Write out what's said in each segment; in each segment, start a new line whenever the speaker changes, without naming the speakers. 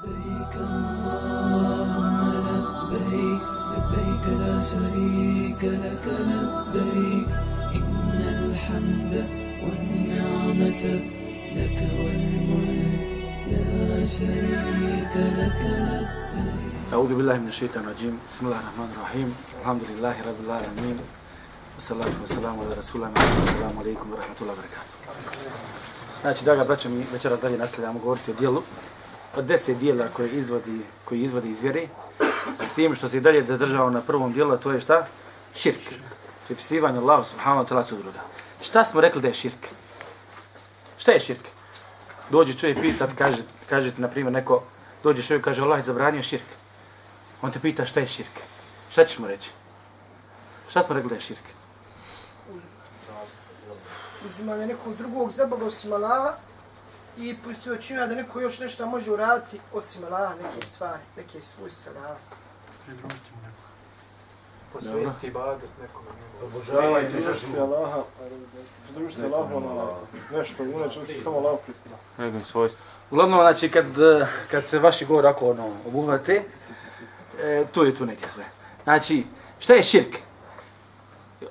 لبيك اللهم لبيك لبيك لا شريك لك لبيك. إن الحمد والنعمة لك والملك لا شريك لك لبيك.
أعوذ بالله من الشيطان الرجيم. بسم الله الرحمن الرحيم. الحمد لله رب العالمين. والصلاة والسلام على رسول الله. السلام عليكم ورحمة الله وبركاته. Znači, draga braća, mi večeras dalje nastavljamo govoriti o dijelu, od deset dijela koje izvodi, koji izvodi iz vjere, svim što se i dalje zadržao na prvom dijelu, to je šta? Širk. Pripisivanje Allahu subhanahu wa ta'ala sudruga. Šta smo rekli da je širk? Šta je širk? Dođe čovjek pitat, kaže, kažete, na primjer, neko, dođe čovjek kaže, Allah je zabranio širk. On te pita šta je širk. Šta ćeš mu reći? Šta smo rekli da je širk?
uzimanje nekog drugog za Boga osim Allaha i pustio činja da neko još nešto može uraditi osim Allaha, neke stvari, neke svojstva da
pridružiti mu nekog.
Posvetiti ibadet nekome.
Obožavaj, pridružiti Allaha, pridružiti Allahu na nešto, inače što samo Allah pripada.
Nekom svojstvo.
Uglavnom, znači, kad, eh, kad se vaši govor ako ono, obuhvate, e, tu je tu negdje sve. Znači, šta je širk?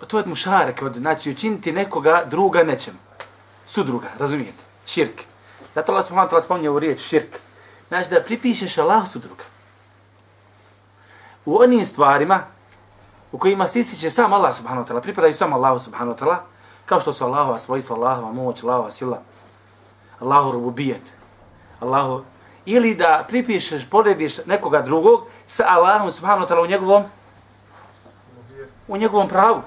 To je od mušarek, od, znači, učiniti nekoga druga nečem. Sudruga, razumijete? Širk. Zato Allah subhanahu wa ta'ala spominje u riječ širk. Znači, da pripišeš Allah sudruga. U onim stvarima u kojima se ističe sam Allah subhanahu wa ta'ala, pripadaju sam Allah subhanahu wa ta'ala, kao što su Allahova svojstva, Allahova moć, Allahova sila, Allahu rububijet, Allahu, ili da pripišeš, porediš nekoga drugog sa Allahom subhanahu wa ta'ala u njegovom u njegovom pravu.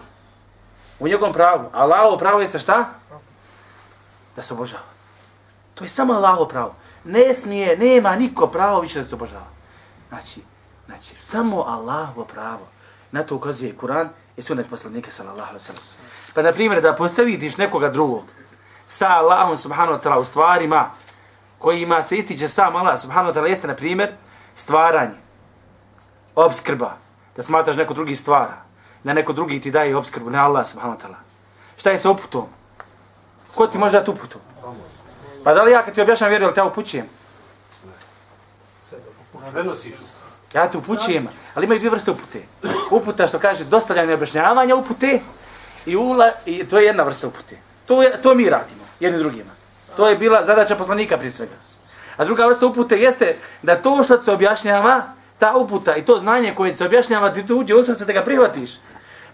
U njegovom pravu. Allahovo pravo je sa šta? Da se obožava. To je samo Allahovo pravo. Ne smije, nema niko pravo više da se obožava. Znači, znači samo Allahovo pravo. Na to ukazuje Kur'an i sunet poslanika sallallahu alaihi sallam. Pa, na primjer, da postavitiš nekoga drugog sa Allahom subhanahu wa ta'ala u stvarima kojima se ističe sam Allah subhanahu wa ta'ala jeste, na primjer, stvaranje, obskrba, da smatraš neko drugi stvara, da neko drugi ti daje obskrbu, ne Allah subhanahu wa ta'ala. Šta je sa uputom? Ko ti može dati uputu? Pa da li ja kad ti objašnjam vjeru, ali te ja upućujem?
Prenosiš.
Ja te upućujem, ali imaju dvije vrste upute. Uputa što kaže dostavljanje objašnjavanja upute i, ula, i to je jedna vrsta upute. To, je, to mi radimo, jedni drugima. To je bila zadaća poslanika prije svega. A druga vrsta upute jeste da to što se objašnjava, ta uputa i to znanje koje se objašnjava, ti tu uđe u srce da ga prihvatiš.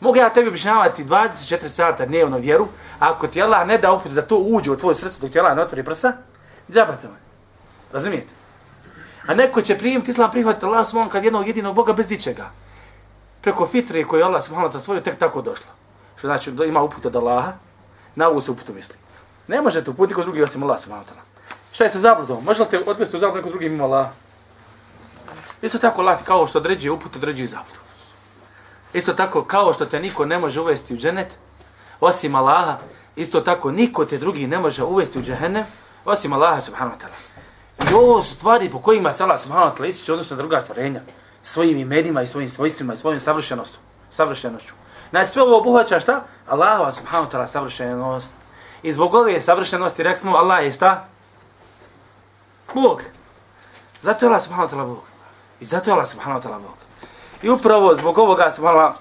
Mogu ja tebi objašnjavati 24 sata dnevno vjeru, a ako ti Allah ne da uputu da to uđe u tvoje srce dok ti Allah ne otvori prsa, džabate me. Razumijete? A neko će primiti islam prihvatiti Allah svom kad jednog jedinog Boga bez ičega. Preko fitre koje je Allah subhanahu wa ta'ala tek tako došlo. Što znači da ima uputa od Allaha, na ovu se uputu misli. Ne možete uputiti kod drugi osim Allah subhanahu wa ta'ala. Šta je sa zabludom? Može li te odvesti u zabludu neko drugi mimo Allah? Isto tako Allah kao što određuje uput, određuje i zabludu. Isto tako kao što te niko ne može uvesti u dženet, osim Allaha, isto tako niko te drugi ne može uvesti u džehennem, osim Allaha subhanahu wa ta'ala. I ovo su stvari po kojima se Allah subhanahu wa ta'ala ističe odnosno na druga stvorenja, svojim imenima i svojim svojstvima i svojim savršenostom, savršenošću. Znači sve ovo obuhvaća šta? Allahova subhanahu wa ta'ala savršenost. I zbog ove savršenosti rekli smo Allah je šta? Bog. Zato je Allah subhanahu wa ta'ala Bog. I zato je Allah subhanahu wa ta'ala Bog. I upravo zbog ovoga subhanahu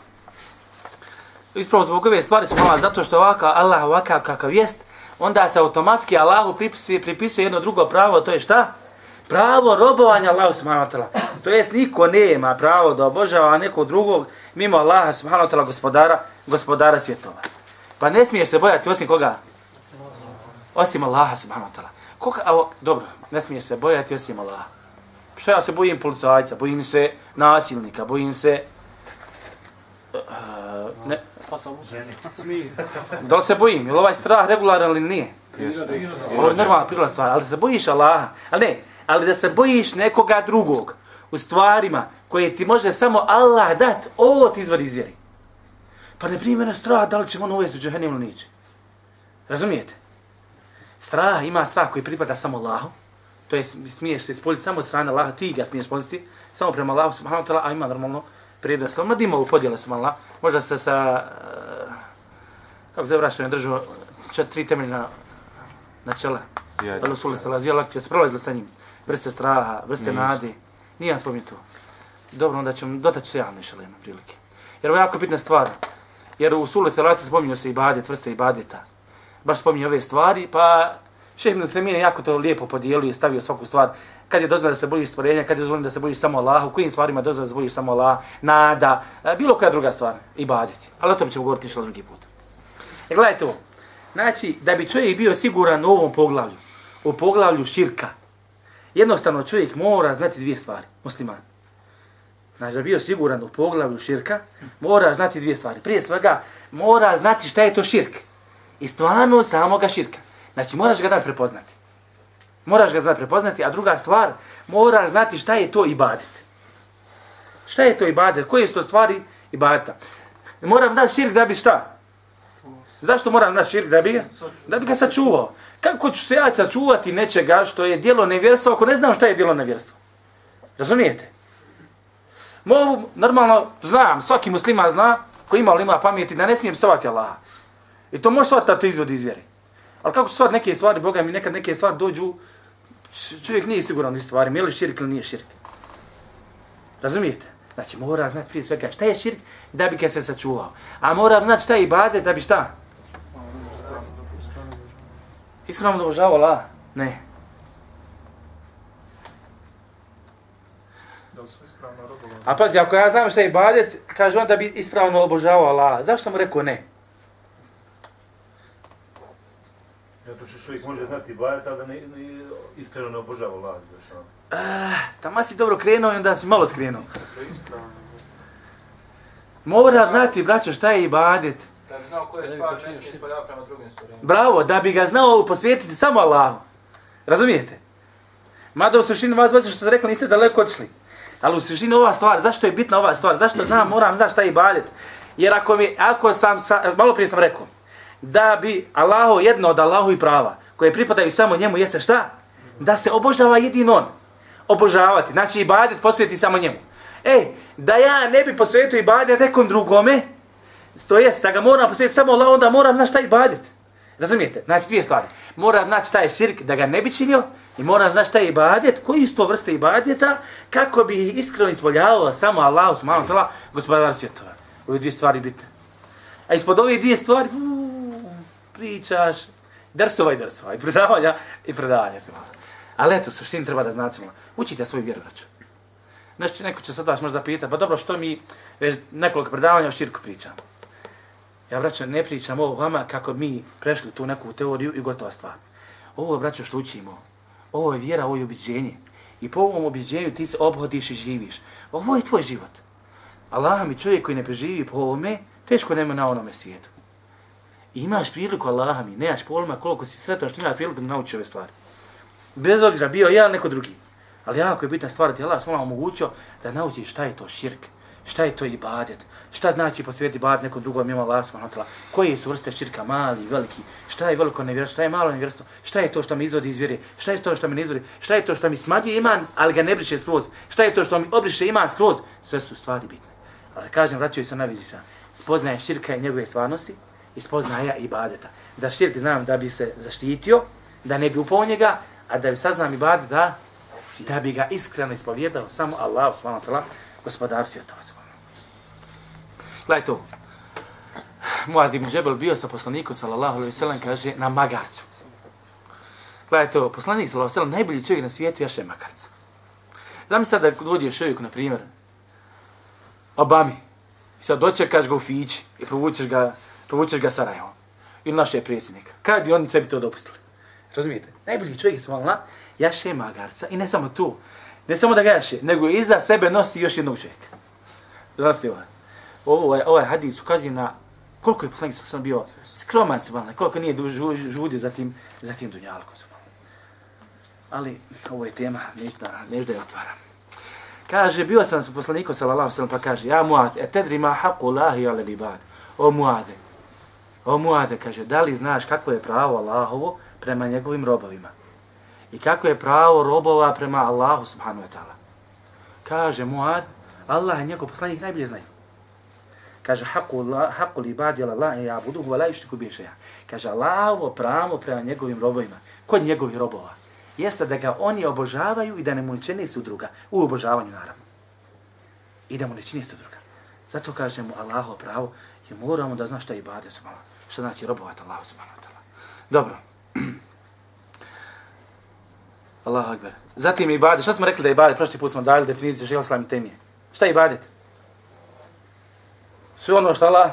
Ispravo zbog ove stvari subhanahu zato što ovaka Allah ovakav kakav jest, onda se automatski Allahu pripisuje, pripisuje jedno drugo pravo, to je šta? Pravo robovanja Allahu subhanahu wa ta'ala. To jest niko nema pravo da obožava nekog drugog mimo Allaha subhanahu wa ta'ala gospodara, gospodara svjetova. Pa ne smiješ se bojati osim koga? Osim Allaha subhanahu wa ta'ala. Koga, ovo, dobro, ne smiješ se bojati osim Allaha. Što ja se bojim policajca, bojim se nasilnika, bojim se... Uh, ne, da li se bojim? Je li ovaj strah regularan ili nije? Ovo je normalna priroda stvar, ali da se bojiš Allaha. Ali ne, ali da se bojiš nekoga drugog u stvarima koje ti može samo Allah dat, ovo ti izvadi izvjeri. Pa ne primjer strah, da li ćemo ono uvesti u džahenim ili niće. Razumijete? Strah ima strah koji pripada samo Allahu. To je smiješ se ispoljiti samo od strane Allaha, ti ga smiješ ispoljiti samo prema Allahu subhanahu wa ta'ala, a ima normalno prijednost. Samo da ima u podjele su Allah. Možda se sa, uh, kako se vraćaju, držu četiri temeljna načela. Allah suli tala, zijela, će se prolaziti sa njim. vrste straha, vrste
Nisu.
nade. Nije. Dobro, onda ćemo, dotaći se ja jednom prilike. Jer ovo je jako bitna stvar. Jer u sulu telaci spominju se ibadet, vrste ibadeta. Baš spominju ove stvari, pa Šeh Ibn Taymiyyah je jako to lijepo podijelio i stavio svaku stvar. Kad je dozvoljeno da se bojiš stvorenja, kad je dozvoljeno da se bojiš samo Allah, u kojim stvarima je dozvoljeno da se bojiš samo Allah, nada, e, bilo koja druga stvar, ibadeti. Ali o tome ćemo govoriti što drugi put. E, gledajte ovo. Znači, da bi čovjek bio siguran u ovom poglavlju, u poglavlju širka, jednostavno čovjek mora znati dvije stvari, musliman. Znači, da bi bio siguran u poglavlju širka, mora znati dvije stvari. Prije svega, mora znati šta je to širk. I stvarno samoga širka. Znači, moraš ga da prepoznati. Moraš ga znati prepoznati, a druga stvar, moraš znati šta je to ibadet. Šta je to ibadet? Koje su to stvari ibadeta? Moram znati širk da bi šta? Zašto moram znati širk da bi ga? Da bi ga sačuvao. Kako ću se ja sačuvati nečega što je dijelo nevjerstva ako ne znam šta je dijelo nevjerstva? Razumijete? Mogu, normalno, znam, svaki muslima zna, ko ima ima pameti, da ne smijem psovati Allaha. I to može shvatiti da to izvodi iz vjere. Ali kako stvar, neke stvari, Boga mi nekad neke stvari dođu, čovjek nije siguran u stvari, je li širk ili nije širk. Razumijete? Znači mora znati prije svega šta je širk da bi ga se sačuvao. A mora znati šta je ibadet da bi šta? Ispravno obožavao Allah? Ne.
Da ispravno?
A pazi, ako ja znam šta je ibadet, kaže on da bi ispravno obožavao Allah. Zašto sam mu rekao ne?
Zato što čovjek može znati ibadet, ali da ne, ne, iskreno ne obožava Allah. Znaš, ono.
Ah, tamo si dobro krenuo i onda si malo skrenuo.
Je.
Mora znati, braćo, šta je ibadet.
Da bi znao koje stvari ne smije ispoljava prema drugim stvarima.
Bravo, da bi ga znao posvijetiti samo Allahu. Razumijete? Mada u suštini vas dvojice što ste rekli niste daleko otišli. Ali u suštini ova stvar, zašto je bitna ova stvar? Zašto znam, moram znati šta je ibadet? Jer ako mi, ako sam, sa, malo prije sam rekao, da bi Allaho, jedno od Allahu i prava, koje pripadaju samo njemu, jeste šta? Da se obožava jedin on. Obožavati, znači ibadet posvjeti samo njemu. Ej, da ja ne bi posvetio ibadet nekom drugome, to jest da ga moram posvetiti samo Allah, onda moram na šta ibadet. Razumijete? Znači dvije stvari. Moram znati šta je širk da ga ne bi činio i moram znati šta je ibadet, koji su to vrste ibadeta, kako bi iskreno ispoljavao samo Allah, subhanahu wa ta'ala, gospodar svjetova. Ove dvije stvari bitne. A ispod ove dvije stvari, uu, pričaš, drsova i drsova, i predavanja, i predavanja se Ali eto, suštini treba da znate, učite svoju vjeru, braću. Znači, neko će sad vas možda pitati, pa dobro, što mi već nekoliko predavanja o širku pričamo? Ja, braćo, ne pričam ovo vama kako mi prešli tu neku teoriju i gotova stvar. Ovo, braćo, što učimo, ovo je vjera, ovo je objeđenje. I po ovom objeđenju ti se obhodiš i živiš. Ovo je tvoj život. Allah mi čovjek koji ne preživi po ovome, teško nema na onome svijetu. I imaš priliku, Allah mi, nemaš pojma koliko si sretan što imaš priliku da nauči ove stvari. Bez obzira bio ja neko drugi. Ali jako je bitna stvar da ti Allah svala omogućio da naučiš šta je to širk, šta je to ibadet, šta znači posvijeti ibadet nekom drugom mimo Allah smo wa koje su vrste širka, mali, veliki, šta je veliko nevjerstvo, šta je malo nevjerstvo, šta je to što mi izvodi iz vjere, šta je to što mi ne izvodi, šta je to što mi smanjuje iman, ali ga ne briše skroz, šta je to što mi obriše iman skroz, sve su stvari bitne. Ali kažem, vraćaju se na vidi sa, spoznaje širka i njegove stvarnosti i spoznaja ibadeta. Da širk znam da bi se zaštitio, da ne bi upao njega, a da bi saznam ibadet da, da bi ga iskreno ispovjedao samo Allah subhanahu wa ta'ala, gospodar svjetova subhanahu. Gledaj to. Muad ibn Džebel bio sa poslanikom, sallallahu alaihi sallam, kaže, na magarcu. Gledaj to, poslanik, sallallahu alaihi sallam, najbolji čovjek na svijetu jaše magarca. Znam sad da dođe čovjek, na primjer, Obami, i sad dočekaš ga u Fići i provučeš ga, povučeš ga Sarajevo. Ili naše predsjednika. Kada bi oni sebi to dopustili? Razumijete? Najbolji čovjek su Allah, jaše magarca i ne samo tu. Ne samo da ga jaše, nego iza sebe nosi još jednog čovjeka. Znaš li ovaj? Ovo je, ovaj hadis ukazuje na koliko je poslanik sam bio skroman se valna, koliko nije žudio za tim, za tim dunjalkom. Ali ovo je tema, nežda, nežda je otvaram. Kaže, bio sam sa poslanikom sallallahu sallam pa kaže, ja Muad, etedri tedri ma haqu lahi ala libad. O Muade, o Muade, kaže, da li znaš kako je pravo Allahovo prema njegovim robovima? I kako je pravo robova prema Allahu subhanahu wa ta'ala? Kaže Muad, Allah i njegov poslanik najbolje znaju. Kaže, haku li ibadi ala Allah i abuduhu wa la yushriku bi. Kaže, Allahovo pravo prema njegovim robovima. Kod njegovih robova. jeste da ga oni obožavaju i da ne mu čini su druga. U obožavanju, naravno. I da mu ne čini su druga. Zato kažemo Allahovo pravo i moramo da zna šta je ibade su Šta znači robovati Allahu subhanahu wa ta'ala. Dobro. Allahu akbar. Zatim ibadet. Šta smo rekli da je ibadet? Prošli put smo dali definiciju šeha islam i temije. Šta je ibadet? Sve ono što Allah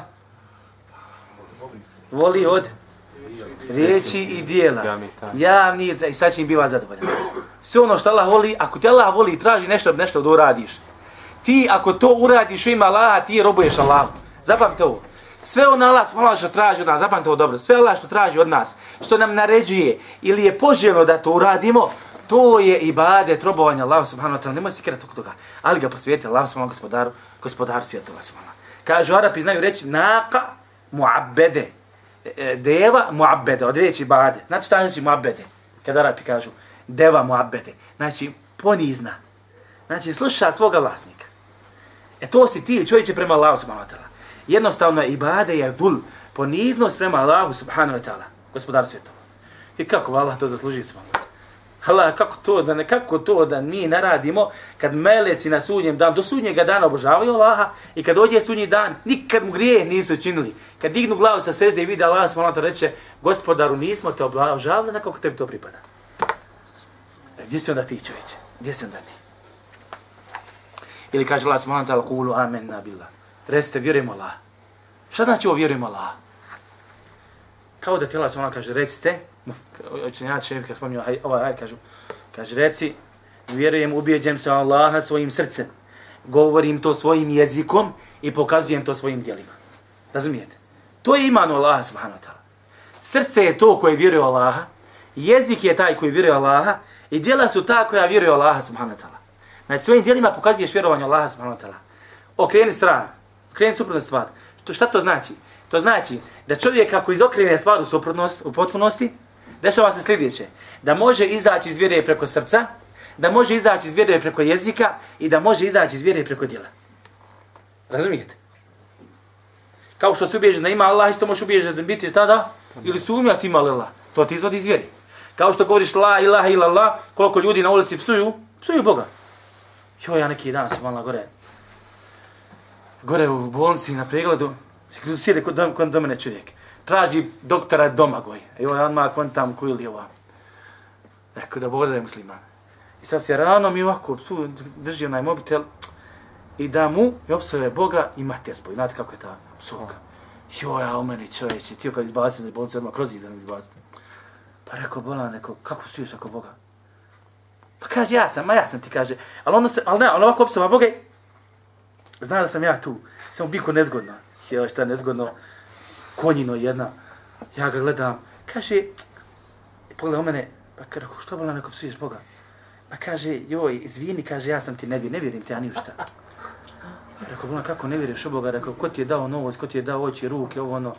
voli od riječi i dijela. Javni i sad će im biva zadovoljan. Sve ono što Allah voli, ako te Allah voli i traži nešto, nešto da uradiš. Ti ako to uradiš u ima Allaha, ti robuješ Allah. Zapamte ovo. Sve ono Allah, subhanahu što traži od nas, zapamte ovo dobro, sve Allah što traži od nas, što nam naređuje ili je poželjno da to uradimo, to je ibadet robovanja Allah subhanahu wa ta'ala. Nemoj se kirati oko toga. Ali ga posvijeti Allah subhanahu gospodaru, gospodaru svjetova subhanahu. Kažu Arapi znaju reći naka muabbede. E, e, deva muabbede, od riječi bade. Znači šta znači muabbede? Kada Arapi kažu deva muabbede. Znači ponizna. Znači sluša svoga vlasnika. E to si ti čovječe prema Allahu subhanahu wa ta'ala. Jednostavno ibade je vul, poniznost prema Allahu subhanahu wa ta'ala. Gospodar svjetova. I kako Allah to zasluži smo? Allah, kako to da ne, kako to da mi ne radimo kad meleci na sudnjem dan, do sudnjega dana obožavaju Allaha i kad dođe sudnji dan, nikad mu grije nisu činili. Kad dignu glavu sa sežde i vide Allah, smo to reče, gospodaru, nismo te obožavali, na kako tebi to pripada. E, gdje si onda ti čovječe? Gdje si onda ti? Ili kaže Allah, smo ta'ala, kulu amen na billah. Reste, vjerujemo Allah. Šta znači ovo vjerujemo Allah? Kao da ti Allah, ona kaže, recite, učenjaci šefi kad spominju ovaj, ovaj ajed kažu, kaže reci, vjerujem, ubijeđem se Allaha svojim srcem, govorim to svojim jezikom i pokazujem to svojim dijelima. Razumijete? To je iman Allaha subhanahu wa ta'ala. Srce je to koje vjeruje Allaha, jezik je taj koji vjeruje Allaha i djela su ta koja vjeruje Allaha subhanahu wa ta'ala. Znači svojim dijelima pokazuješ vjerovanje Allaha subhanahu wa ta'ala. Okreni stranu, okreni suprotnu stvar. To, šta to znači? To znači da čovjek ako izokrene stvar u suprotnost, u potpunosti, dešava se sljedeće. Da može izaći iz vjere preko srca, da može izaći iz vjere preko jezika i da može izaći iz vjere preko djela. Razumijete? Kao što se ubježe da ima Allah, isto može ubježe da biti tada, ili sumnjati ima Allah. To ti izvodi iz vjere. Kao što govoriš la ilaha ila Allah, koliko ljudi na ulici psuju, psuju Boga. Jo, ja neki dan sam malo gore, gore u bolnici na pregledu, sjede kod, dom, kod domene čovjek traži doktora Domagoj. Evo ja odmah kontam koji li ova. Rekao da Bog da je musliman. I sad se rano mi ovako psu, drži onaj mobitel i da mu i opsove Boga i mater spoj. Znate kako je ta psovka? Joj, a u meni čovječi, ti kad izbacim iz bolnice, odmah kroz zidan izbacim. Pa rekao Bolan, rekao, kako suješ ako Boga? Pa kaže, ja sam, ma ja sam ti kaže. Ali ono se, ali ne, ono ovako opsova Boga zna da sam ja tu. Samo biko nezgodno. Sjela šta nezgodno konjino jedna. Ja ga gledam, kaže, pogleda u mene, pa kaže, što bila neko psuješ Boga? Pa kaže, joj, izvini, kaže, ja sam ti ne, ne vjerim ti, ja ni šta. Rekao, bila, kako ne vjeruješ u Boga? Rekao, ko ti je dao novost, ko ti je dao oči, ruke, ovo ono.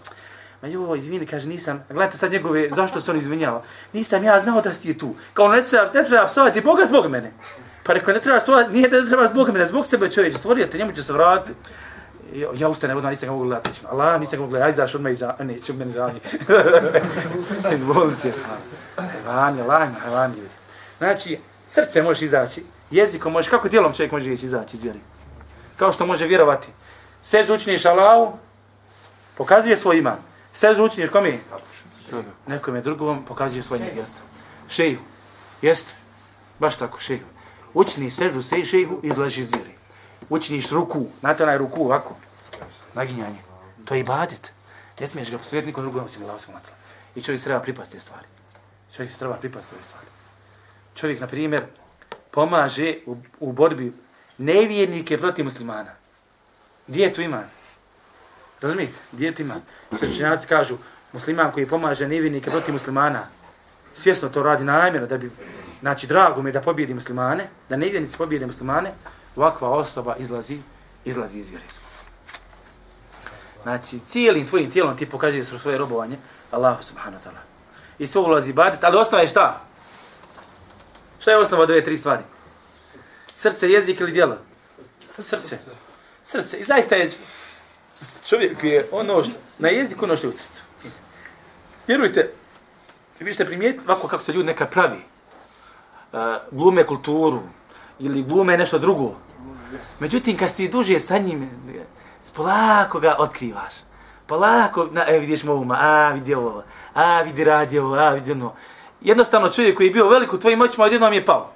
Ma joj, izvini, kaže, nisam, gledajte sad njegove, zašto se on izvinjava? Nisam ja znao da si tu. Kao, ne treba, ne treba psovati Boga zbog mene. Pa rekao, ne treba psovati, nije da trebaš zbog mene, zbog sebe čovječ, stvorio te, njemu će se vratiti ja ustane, odmah nisam ga mogu gledati. Allah, nisam ga mogu gledati, ja izaš odmah iz džami, neću meni džami. iz bolnice sam. Hajvani, Allah, hajvani ljudi. Znači, srce možeš izaći, jezikom možeš, kako dijelom čovjek može izaći iz vjeri? Kao što može vjerovati. Sežu učiniš Allahu, pokazuje svoj iman. Sežu učiniš kome? Nekom je drugom, pokazuje svoj nevjerstvo. Šeju. Jest? Baš tako, šeju. Učini seždu se šehu, izlaži iz vjeri učiniš ruku, znate onaj ruku ovako, naginjanje, to je ibadet. Ne smiješ ga posvjetiti nikom drugom osim Allahu subhanahu I čovjek se treba pripasti te stvari. Čovjek se treba pripasti ove stvari. Čovjek, na primjer, pomaže u, u borbi nevjernike protiv muslimana. Gdje je tu iman? Razumijete? Gdje je tu iman? Srečenjaci kažu, musliman koji pomaže nevjernike protiv muslimana, svjesno to radi namjerno da bi, znači, drago mi da pobjedi muslimane, da nevjernici pobjede muslimane, ovakva osoba izlazi, izlazi iz vjere. Znači, cijelim tvojim tijelom ti pokazuje svoje robovanje Allahu subhanahu wa ta'ala. I sve ulazi ibadet, ali osnova je šta? Šta je osnova dve, tri stvari? Srce, jezik ili djelo? Srce. Srce. I zaista je čovjek je ono što, na jeziku ono što je u srcu. Vjerujte, Ti vi ćete primijeti ovako kako se ljudi neka pravi. Uh, glume kulturu ili glume nešto drugo. Međutim, kad si duže sa njim, polako ga otkrivaš. Polako, na, e, vidiš moma, a, vidi ovo, a, vidi radi ovo, a, vidi ono. Jednostavno čovjek koji je bio velik u tvojim očima, odjednom je pao.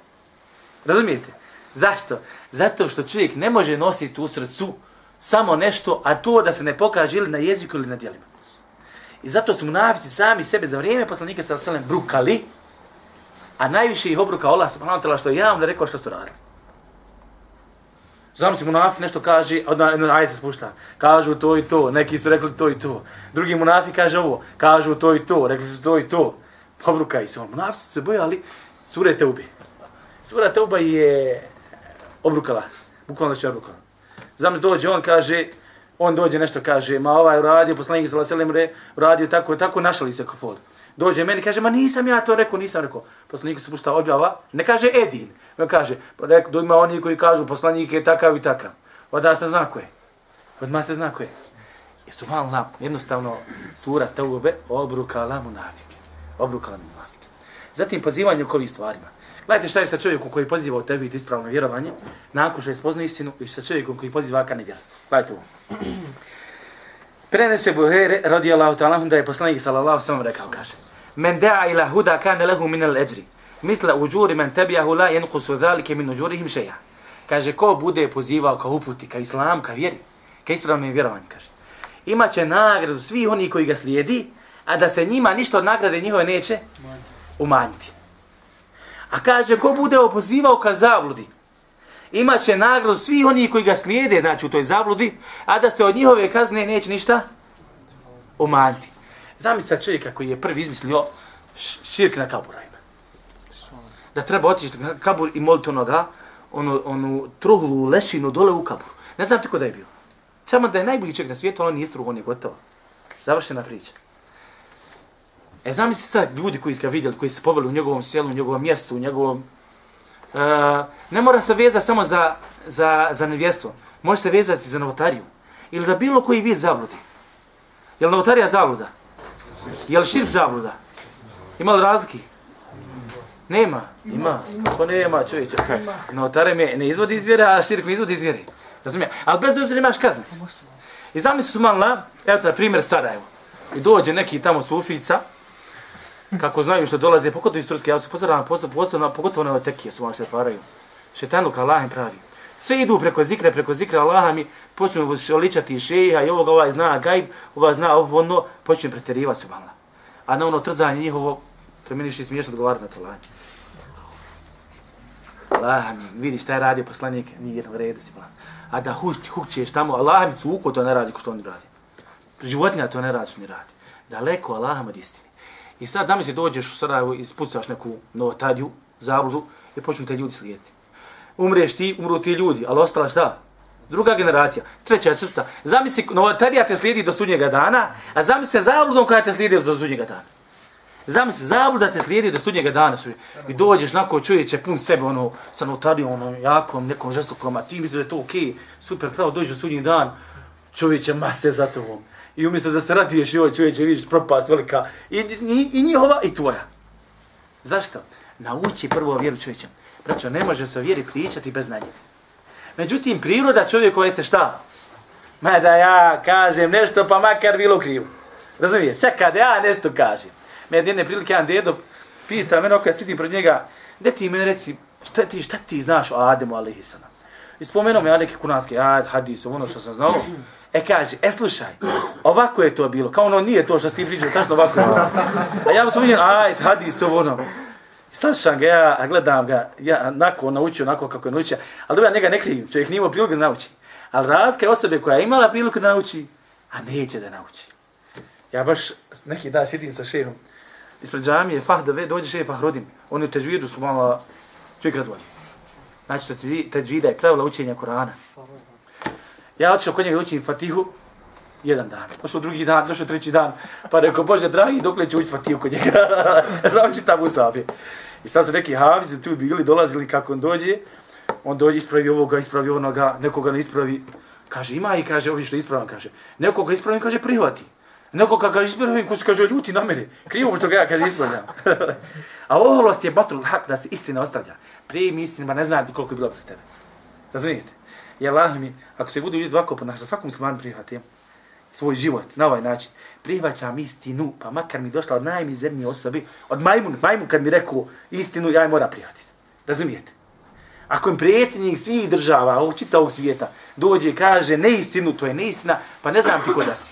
Razumijete? Zašto? Zato što čovjek ne može nositi u srcu samo nešto, a to da se ne pokaže ili na jeziku ili na dijelima. I zato su munafici sami sebe za vrijeme poslanika sa selem brukali, a najviše ih obruka Allah subhanahu wa ta'ala što je javno rekao što su radili. Znam si munafik nešto kaže, odna, no, ajde se spušta, kažu to i to, neki su rekli to i to. Drugi munafik kaže ovo, kažu to i to, rekli su to i to. Obruka se on. Munafici se bojali sure Teubi. Sura Teuba je obrukala, bukvalno će obrukala. Znam dođe, on kaže, on dođe nešto kaže, ma ovaj uradio, poslanik sa Laselem uradio tako, tako, našali se kofod. Dođe meni, kaže, ma nisam ja to rekao, nisam rekao. Poslanik se pušta objava, ne kaže Edin, on kaže, pa rek, ima oni koji kažu, poslanik je takav i takav. Odmah se zna ko je. Odmah se zna ko je. I su malo jednostavno sura Taube obrukala munafike. Obrukala munafike. Zatim pozivanje u ovih stvarima. Gledajte šta je sa čovjekom koji poziva u tebi ispravno vjerovanje, nakon što je spozna istinu, i sa čovjekom koji poziva ka nevjerstvu. Gledajte ovo. Prenese Buhere, radijallahu ta'ala, da je poslanik sallallahu sallam rekao, kaže, Men da'a ila huda kane lehu min al ajri mitla uđuri men tebijahu la jenkusu dhalike min uđurihim šeja. Kaže, ko bude pozivao ka uputi, ka islam, ka vjeri, ka ispravnom vjerovanju, kaže. Imaće nagradu svi oni koji ga slijedi, a da se njima ništa od nagrade njihove neće umanjiti. A kaže, ko bude opozivao ka zabludi, imaće nagradu svi oni koji ga slijede, znači u toj zabludi, a da se od njihove kazne neće ništa umanjiti. Zamisla čovjeka koji je prvi izmislio širk na kaburajima. da treba otići na kabur i moliti onoga, onu, onu truhlu lešinu dole u kaburu. Ne znam ti ko da je bio. Samo da je najbolji čovjek na svijetu, on nije struh, on je gotovo. Završena priča. E zamisli sad ljudi koji su ga vidjeli, koji se poveli u njegovom sjelu, u njegovom mjestu, u njegovom... Uh, ne mora se vezati samo za, za, za nevjerstvo. Može se vezati za novotariju. Ili za bilo koji vid zabludi. Je li novotarija zabluda? Je li širk zabluda? Ima li razlike? Nema, ima. To nema, čovječe. No, tare me ne izvodi iz vjere, a širk me izvodi iz vjere. Razumije? Ali bez obzira imaš kazne. I zamisli su malo, evo na primjer Sarajevo. I dođe neki tamo sufica, kako znaju što dolaze, pogotovo iz Turske, ja se pozdravljam, pogotovo, pogotovo na tekije su vaše otvaraju. Šetanluk Allah pravi. Sve idu preko zikre, preko zikre Allaha mi počnu ličati šeha i ovoga ovaj zna gajb, ovaj zna ovo ono, počnu pretjerivati se malo. A na ono trzanje njihovo, to mi ništa smiješno odgovarati na to lanje. Allah mi, vidi šta je radio poslanik, nije u redu si plan. A da huk, hukćeš tamo, Allah mi cuko to ne radi ko što oni radi. Životinja to ne radi što oni radi. Daleko Allah od istine. I sad zamisli dođeš u Sarajevo i spucaš neku novotadiju, zabludu i počnu te ljudi slijediti. Umreš ti, umru ti ljudi, ali ostala šta? Druga generacija, treća četvrta. Zamisli, novotadija te slijedi do sudnjega dana, a zamisli zabludom koja te slijedi do sudnjega dana. Zamisli, zabluda te slijedi do sudnjega dana. I dođeš nako čovječe pun sebe, ono, sa notarijom, ono, jakom, nekom žestokom, a ti misli da je to okej, okay, super, pravo dođeš do sudnjeg dan, čovječe mase za tobom. I umjesto da se radiješ, joj, čovječe, vidiš propast velika, i, i, i njihova, i tvoja. Zašto? Nauči prvo vjeru čovječe. Braćo, ne može se o vjeri pričati bez znanja. Međutim, priroda čovjekova jeste šta? Ma da ja kažem nešto, pa makar bilo krivo. Razumije? Čekaj da ja nešto kažem me jedne prilike jedan dedo pita mene kada sitim pred njega, gdje ti mene reci, šta ti, šta ti znaš o Ademu alaihissalam? I spomenuo me ja neke kuranski ajed, hadis, ono što sam znao. E kaže, e slušaj, ovako je to bilo, kao ono nije to što ti pričao, tačno ovako je bilo. A ja mu vidio, aj, hadis, ono. I slušam ga, ja gledam ga, ja onako naučio, onako kako je naučio, ali dobro, ja njega ne krivim, čovjek nije imao priliku da nauči. Ali razlika je osobe koja je imala priliku da nauči, a neće da nauči. Ja baš neki dan sjedim sa šehom, ispred džamije Fahdove, dođe šeje Fahrodim. Oni u teđvidu su malo čovjek razvoli. Znači, to teđvida je pravila učenja Korana. Ja otišao kod njega učim Fatihu, jedan dan. Došao drugi dan, došao treći dan. Pa rekao, Bože, dragi, dok li ću učiti Fatihu kod njega? Znam čitam u sabi. I sad su neki hafizi tu bili, dolazili kako on dođe. On dođe, ispravi ovoga, ispravi onoga, nekoga ne ispravi. Kaže, ima i kaže, ovi što ispravan, kaže. Nekoga ispravi, kaže, prihvati. Neko kad kaže ispravljam, ko se kaže ljuti na mene. Krivo što ga ja kaže ispravljam. A oholost je batul hak da se istina ostavlja. Primi istinu, ba ne znam koliko je bilo pred tebe. Razumijete? I Allah mi, ako se budu ljudi ovako ponašali, svakom musliman prihvati svoj život na ovaj način, prihvaćam istinu, pa makar mi došla od najmizernije osobe, od majmun, majmun kad mi rekao istinu, ja je mora prihvatiti. Razumijete? Ako im prijetnjih svih država, ovog čitavog svijeta, dođe i kaže neistinu, to je neistina, pa ne znam ti ko da si.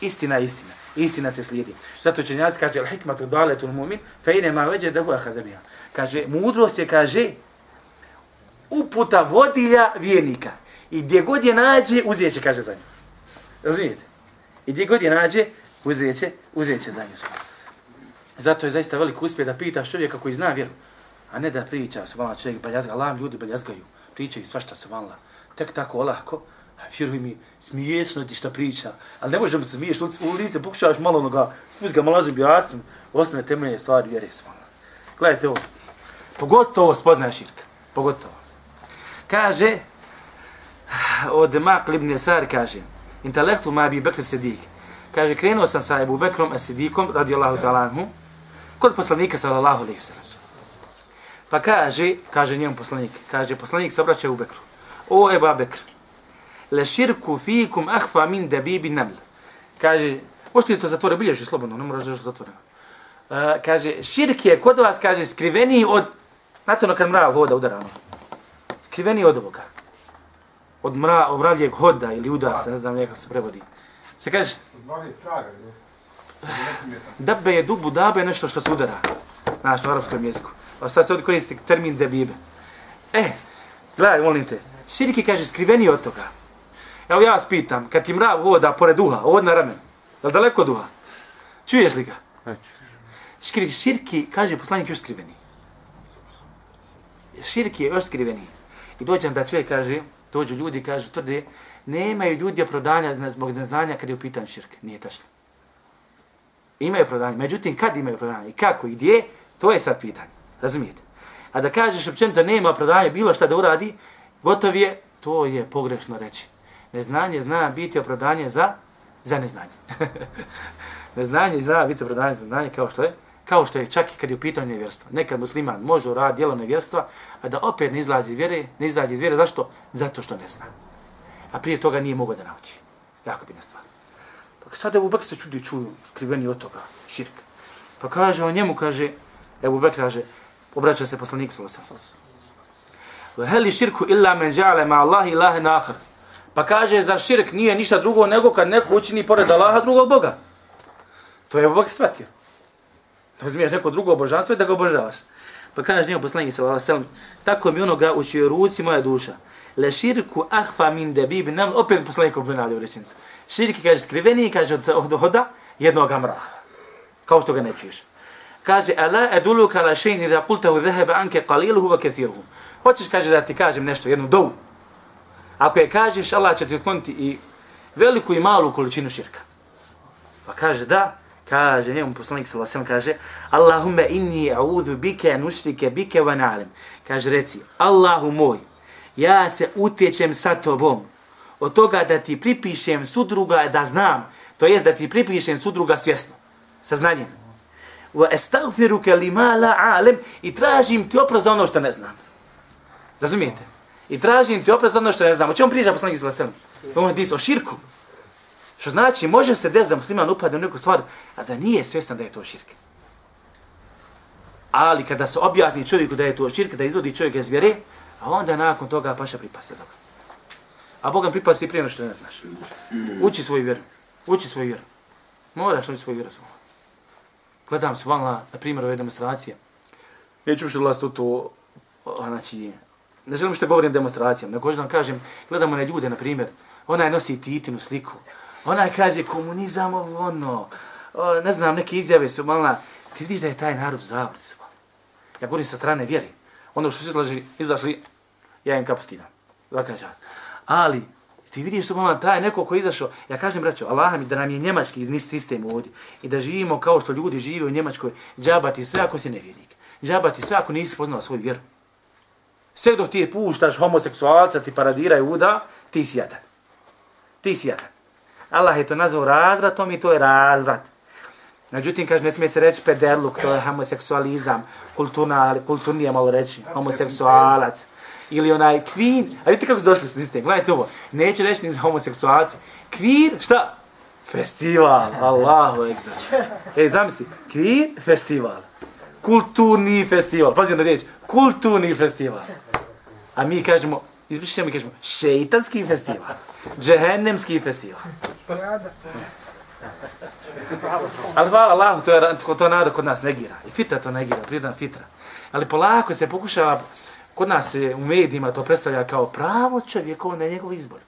Istina je istina. Istina se slijedi. Zato će kaže, al-hikmatu daletul mu'min, fe ine ma veđe da hu. Kaže, mudrost je, kaže, uputa vodilja vjernika. I gdje god je nađe, uzijet će, kaže za nju. Razumijete? I gdje god je nađe, uzijet će, uzijet će za nju. Zato je zaista velik uspjeh da pitaš čovjeka koji zna vjeru. A ne da priča, se vala čovjek baljazga, Allah ljudi baljazgaju. Pričaju svašta se vala. Tek tako olako, a vjeruj mi, smiješno ti šta priča. Ali ne možemo se smiješ, u lice pokušavaš malo onoga, spust ga malo zubi jasnom, osnovne temelje stvari vjere se vala. Gledajte ovo. Pogotovo spoznaje širka. Pogotovo. Kaže, od Makl ibn Sar kaže, intelektu ma bi Bekr Sidik. Kaže, krenuo sam sa Ebu Bekrom Sidikom, radijallahu ta'ala anhu, kod poslanika sallallahu alaihi sallam. Pa kaže, kaže njemu poslanik, kaže, poslanik se obraća u Bekru. O Eba Bekr, le širku fikum ahfa min debibi naml. Kaže, možete li to zatvore, bilježi slobodno, ne moraš da je zatvoreno. Uh, kaže, širk je kod vas, kaže, skriveniji od, znate ono kad mrav hoda udarano, skriveniji od ovoga. Od mra, mravljeg hoda ili udarca, ne znam nekako se prevodi. Šta kaže?
Od mravljeg traga,
Dabe je dubu, dabe je nešto što se udara. Znaš, u arapskom jeziku. A sad se ovdje koristi termin debibe. E, gledaj, molim te. Širki kaže skriveni od toga. Evo ja vas pitam, kad ti mrav hoda pored duha, ovdje na ramen, je li daleko od duha? Čuješ li ga? Širki, širki kaže poslanik još skriveni. Širki je još skriveni. I dođem da čovjek kaže, dođu ljudi i kažu, tvrde, nemaju ljudi prodanja zbog neznanja kad je u pitanju širk. Nije tačno. Imaju prodanje. Međutim, kad imaju prodanje i kako i gdje, to je sad pitanje. Razumijete? A da kažeš općenito nema opravdanja bilo šta da uradi, gotov je, to je pogrešno reći. Neznanje zna biti opravdanje za, za neznanje. neznanje zna biti opravdanje za neznanje kao što je kao što je čak i kad je u pitanju nevjerstva. Nekad musliman može uraditi djelo nevjerstva, a da opet ne izlazi vjere, ne izlazi iz vjere. Zašto? Zato što ne zna. A prije toga nije mogao da nauči. Jako bi stvar. Pa sad Ebu Bekr se čudi čuju, skriveni od toga, širk. Pa kaže on njemu, kaže, Ebu Bekr kaže, obraća se poslaniku sallallahu alejhi ve sellem. Heli širku illa men ja'ala ma Allah ilaha akhar. Pa kaže za širk nije ništa drugo nego kad neko učini pored Allaha drugog boga. To je Bog shvatio. Razumiješ neko drugo božanstvo i da ga obožavaš. Pa kaže njemu poslanik sallallahu alejhi ve sellem, tako mi onoga u čijoj ruci moja duša. Le širku ahfa min dabib nam opet poslanik obnadio rečenicu. Širki kaže skriveni kaže od, od hoda jednog amra. Kao što ga ne čuješ kaže ala eduluka la shay'in idha qultahu dhahaba anka qaliluhu wa kathiruhu hoćeš kaže da ti kažem nešto jednu dovu ako je kažeš Allah će ti otkloniti i veliku i malu količinu širka pa kaže da kaže njemu poslanik sallallahu alejhi kaže Allahumma inni a'udhu bika an ushrika bika wa na'lam kaže reci Allahu moj ja se utječem sa tobom od toga da ti pripišem sudruga da znam to jest da ti pripišem sudruga svjesno sa znanjem wa astaghfiruka lima la a'lam i tražim ti oprost za ono što ne znam. Razumijete? I tražim ti oprost za ono što ne znam. O čemu priča poslanik sallallahu alejhi ve sellem? O širku. Što znači može se desiti da musliman upadne u neku stvar, a da nije svjestan da je to širk. Ali kada se objasni čovjeku da je to širk, da izvodi čovjek iz vjere, a onda nakon toga paša pripase dobro. A Boga i prije što ne znaš. Uči svoju vjeru. Uči svoju vjeru. Moraš učiti svoju vjeru. Gledam se vanla, na primjer, ove demonstracije. Neću što vlast u to, znači, ne želim što govorim demonstracijama, nego da vam kažem, gledamo na ljude, na primjer, ona je nosi titinu sliku, ona kaže komunizam ono, o, ne znam, neke izjave su malo, ti vidiš da je taj narod zavrti. Ja govorim sa strane vjeri. Ono što su izlaži, izašli, ja im kapu skidam. Zvaka čast. Ali, Ti vidiš što malo taj neko ko je izašao, ja kažem braćo, Allah mi da nam je njemački izni sistem ovdje i da živimo kao što ljudi žive u Njemačkoj, džabati sve ako si nevjernik. Džabati sve ako nisi poznao svoju vjeru. Sve dok ti je puštaš homoseksualca, ti paradiraju uda, ti si jadan. Ti si jadan. Allah je to nazvao razvratom i to je razvrat. Međutim, kaže, ne smije se reći pederluk, to je homoseksualizam, kulturna, kulturni je malo reći, homoseksualac. Ili onaj kvin, a vidite kako su došli s tim, gledajte ovo, neće reći ni homoseksualci. Kvir, šta? Festival, Allahu ekber. Ej, zamisli, kvir, festival. Kulturni festival, pazi na riječ, kulturni festival. A mi kažemo, izbrišemo mi kažemo, šeitanski festival, džehennemski festival. Ali hvala Allahu, to, je, to, to narod kod nas negira. I fitra to negira, prirodna fitra. Ali polako se pokušava, kod nas se u medijima to predstavlja kao pravo čovjekovo na njegov izbor.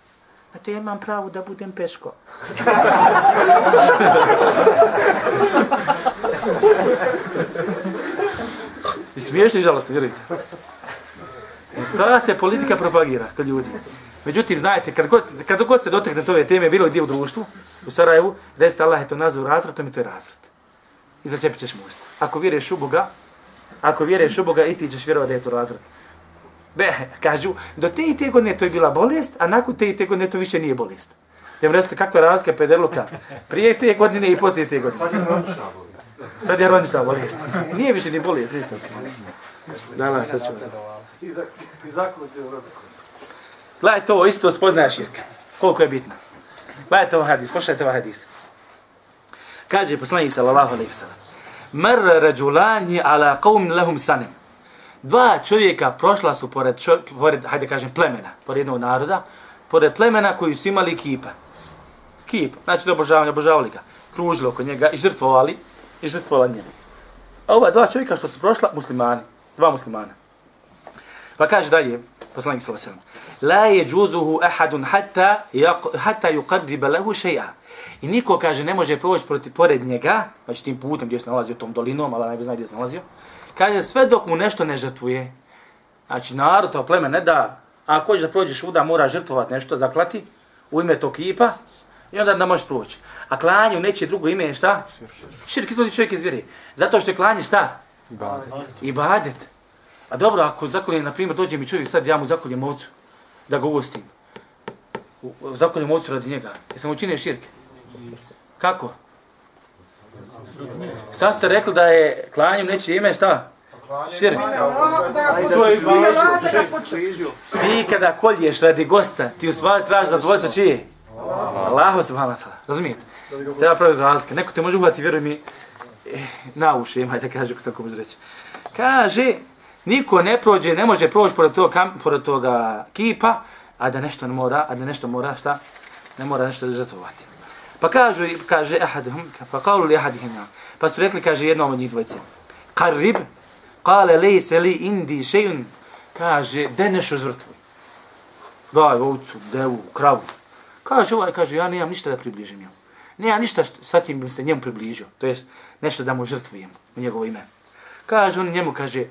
Na te imam pravo da budem peško. I smiješno i žalostno, vjerujte. I to se politika propagira kod ljudi. Međutim, znajte, kad god, kad god se dotekne ove teme, bilo gdje u društvu, u Sarajevu, recite Allah je to nazvao razvratom i to je razvrat. I začepit ćeš mu usta. Ako vjeruješ u Boga, ako vjeruješ u Boga i ti ćeš vjerovati da je to razvrat. Be, kažu, do te i te godine to je bila bolest, a nakon te i te godine to više nije bolest. Ja vam recite, kakva je razlika pederluka? Prije te godine i poslije te godine. Sad je ronična bolest. Nije više ni bolest, ništa smo. Da, da, sad ću vas.
I zaključiti u roku.
Gledajte ovo, isto spoznaja širka. Koliko je bitno. Gledajte ovo hadis, pošajte ovo ovaj hadis. Kaže poslanik sallallahu alaihi ve sellem: "Marra rajulani ala qawmin lahum sanem." Dva čovjeka prošla su pored, čo, pored hajde kažem, plemena, pored jednog naroda, pored plemena koji su imali kipa. Kip, znači da obožavanje, obožavali ga. Kružili oko njega i žrtvovali, i žrtvovali njega. A ova dva čovjeka što su prošla, muslimani, dva muslimana. Pa kaže dalje, poslanik sallallahu alejhi ve sellem: "La yajuzuhu ahadun hatta yaq, hatta yuqarriba lahu shay'a." I niko kaže ne može proći proti pored njega, znači tim putem gdje se nalazio tom dolinom, ali ne bi znao gdje se nalazio. Kaže sve dok mu nešto ne žrtvuje. Znači narod, to pleme ne da, a ako hoćeš da prođeš uda, mora žrtvovati nešto, zaklati u ime tog kipa i onda da možeš proći. A klanje u neće drugo ime je šta? Širk izvodi čovjek iz vjere. Zato što je klanje šta? Ibadet. Ibadet. A dobro, ako zakoljem, na primjer, dođe mi čovjek sad, ja mu zakoljem ovcu, da ga ugostim. U- Zakoljem ovcu radi njega. Jesam učinio širk? Kako? Sad ste rekli da je klanjem neće ime šta? Širk.
To je
da.
Ti kada kolješ radi gosta, ti u stvari tražiš zadovoljstvo čije? Allahu subhanahu wa ta'ala. Razumijete? Treba praviti razlike. Neko te može uhvati, vjeruj mi, eh, na uši, imajte, kaže, kako tako može reći. Kaže, niko ne prođe, ne može proći pored toga, kam, pored toga kipa, a da nešto ne mora, a da nešto mora, šta? Ne mora nešto da žrtvovati. Pa kažu, kaže, ahaduhum, pa kaulu li ahadihim, pa su rekli, kaže, jednom od njih dvojice, qarrib, kale lejse li indi še'un, kaže, de nešto žrtvuj. Daj ovcu, devu, kravu. Kaže ovaj, kaže, ja nemam ništa da približim njemu. Nemam ništa što, sa čim bi se njemu približio. To je nešto da mu žrtvujem u njegovo ime. Kaže on njemu, kaže,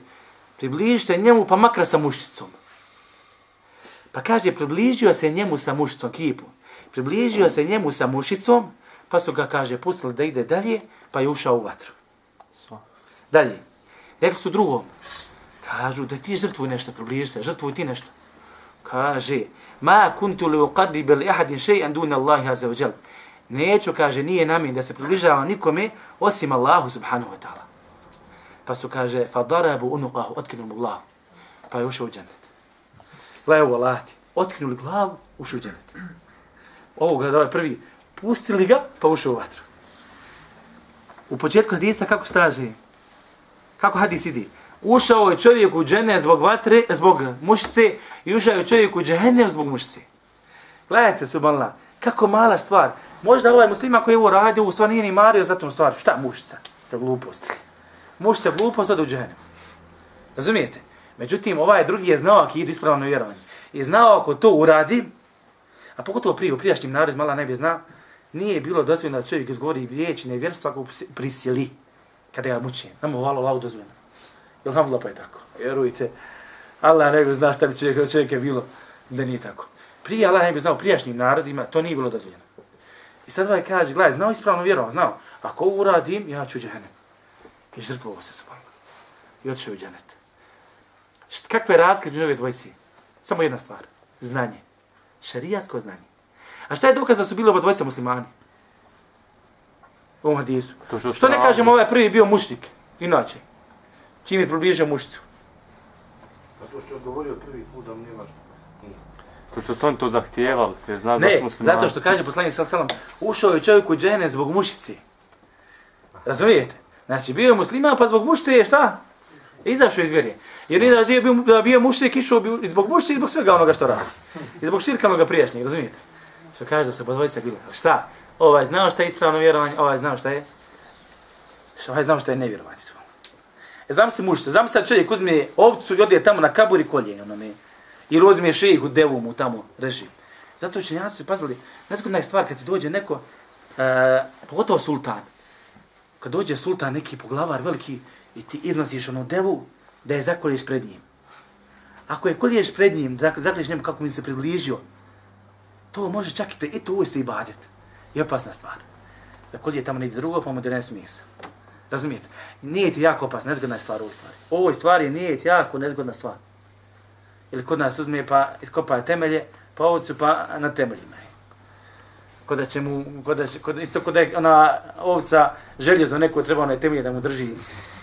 približi se njemu pa makar sa mušicom. Pa kaže, približio se njemu sa mušicom, kipu. Približio se njemu sa mušicom, pa su ga, kaže, pustili da ide dalje, pa je ušao u vatru. Dalje. Rekli su drugom, kažu da ti žrtvuj nešto, približi se, žrtvuj ti nešto. Kaže, ma kuntu li uqadribe li ahadin še'an duna Allahi azza wa jal. Neću, kaže, nije namin da se približava nikome osim Allahu subhanahu wa ta'ala. Pa su, kaže, fa darabu unuqahu, otkinu mu glavu. Pa je ušao u džennet. Gledaj ovo, lati. Otkinuli glavu, ušao u džennet. Ovo gleda ovaj prvi. Pustili ga, pa ušao u vatru. U početku hadisa kako staže? Kako hadis ide? Ušao je čovjek u džene zbog vatre, zbog mušice i ušao je čovjek u džennet zbog mušice. Gledajte, subhanallah, kako mala stvar. Možda ovaj muslima koji je ovo radio, u stvari nije ni mario za tom stvar. Šta mušica? To je glupost. Mušica glupost ode u džehennem. Razumijete? Međutim, ovaj drugi je znao ako ide ispravno vjerovanje. I znao ako to uradi, a pogotovo prije u prijašnjim narodima, mala ne bi zna, nije bilo dozvoljeno da čovjek izgovori riječi nevjerstva ako prisili kada ga muče. Namo hvala Allah dozvoljeno. Jel ham pa je tako? Vjerujte. Allah ne bi zna šta bi čovjek, čovjek je bilo da nije tako. Prije Allah ne bi znao prijašnjim narodima, to nije bilo dozvoljeno. I sad ovaj kaže, gledaj, znao ispravno vjerovao, znao. Ako uradim, ja ću u džahenem. I žrtvovao se subhanallah. I otišao u džanet. Kakva je razlika među ove dvojci? Samo jedna stvar. Znanje. Šarijatsko znanje. A šta je dokaz da su bili oba dvojica muslimani? U ovom hadisu.
To što
Što ne
su
kažemo ovaj prvi bio mušnik? Inače. Čim je približio mušicu.
A to što je odgovorio prvi put da mu nije važno.
To što su oni to zahtijevali, jer zna da
Ne,
su muslimani.
zato što kaže poslanik alejhi ve sellem, ušao je čovjek u džene zbog mušice. Razumijete? Znači, bio je musliman, pa zbog mušice je šta? Izašao iz vjere. Jer nije da je bio, da bio mušrik, išao bi i zbog mušice i zbog svega onoga što radi. I zbog širka onoga prijašnjeg, razumijete? Što kaže da se pozvojice bile. Ali šta? Ovaj znao šta je ispravno vjerovanje, ovaj znao šta je? Što ovaj znao šta je nevjerovanje. E, znam se mušice, znam se čovjek uzme ovcu i ode tamo na kabur i kolje, ono ne. Ili uzme šejihu, devu mu tamo reži. Zato učenjaci su pazili, nezgodna je stvar kad ti dođe neko, e, pogotovo sultan, kad dođe sultan neki poglavar veliki i ti iznosiš onu devu, da je zakolješ pred njim. Ako je kolješ pred njim, da zaklješ njemu kako mi se približio, to može čak i, te, i to uvijesti i badet. I opasna stvar. Zakolje tamo negdje drugo, pa mu da ne. Razumijete? Nije ti jako opasna, nezgodna je stvar u ovoj stvari. U ovoj stvari nije ti jako nezgodna stvar. Ili kod nas uzme pa iskopa temelje, pa ovcu pa na temeljima ko da će mu, kod da će, ko, isto ko da je ona ovca željezo neko treba onaj temelje da mu drži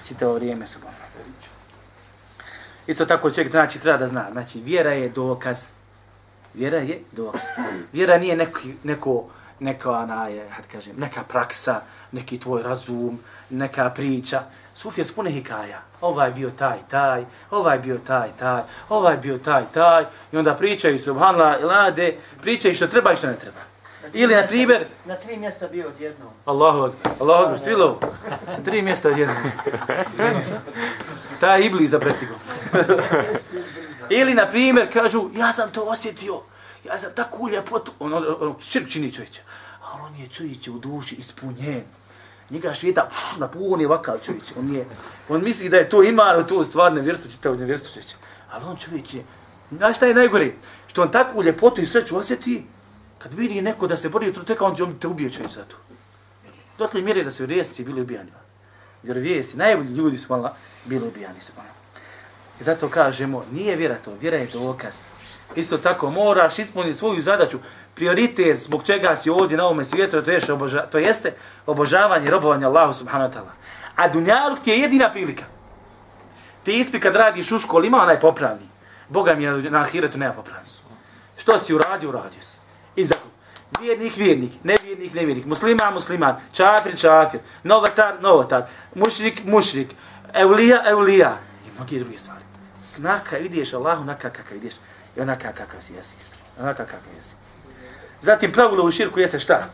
čitavo vrijeme sa Bogom. Isto tako čovjek znači treba da zna. Znači vjera je dokaz. Vjera je dokaz. Vjera nije neki, neko, neka, ona je, had kažem, neka praksa, neki tvoj razum, neka priča. Sufija spune pune hikaja. Ovaj bio taj, taj, ovaj bio taj, taj, ovaj bio taj, taj. I onda pričaju subhanallah, lade, pričaju što treba i što ne treba. Ili, na primjer,
Na tri mjesta bio odjednom.
Allahu akbar, Allahu akbar, svilo, tri mjesta odjedno. Ta je iblis za prestigom. Ili, na primjer, kažu, ja sam to osjetio, ja sam takvu ljepotu, on, on, on širk čini čovječe, a on je čovječe u duši ispunjen. Njega šeta, pff, na puni vakal čovječe, on je, on misli da je to iman, to stvar nevjerstvo, čitav nevjerstvo čovječe. Ali on čovječe, znaš šta je najgore? Što on takvu ljepotu i sreću osjeti, kad vidi neko da se bori, to teka on, on te ubije će za to. Dotle mjere da su vjerovjesnici bili ubijani. Vjerovjesnici, najbolji ljudi su malo bili ubijani su. I zato kažemo, nije vjera to, vjera je dokaz. Isto tako, moraš ispuniti svoju zadaću, prioritet zbog čega si ovdje na ovome svijetu, to, je oboža, to jeste obožavanje i robovanje Allahu subhanahu wa ta'ala. A dunjaluk ti je jedina prilika. Ti ispi kad radiš u školi, ima onaj popravni. Boga mi je na ahiretu nema popravni. Što si uradio, uradio si. I zato, vjernik, vjernik, nevjernik, nevjernik, musliman, musliman, čafir, čafir, novatar, novatar, mušrik, mušrik, evlija, evlija i mnogi druge stvari. Naka ideš Allahu, naka kakav ideš i onaka kakav si jesi. Onaka kakav jesi. Zatim pravilo u širku jeste šta?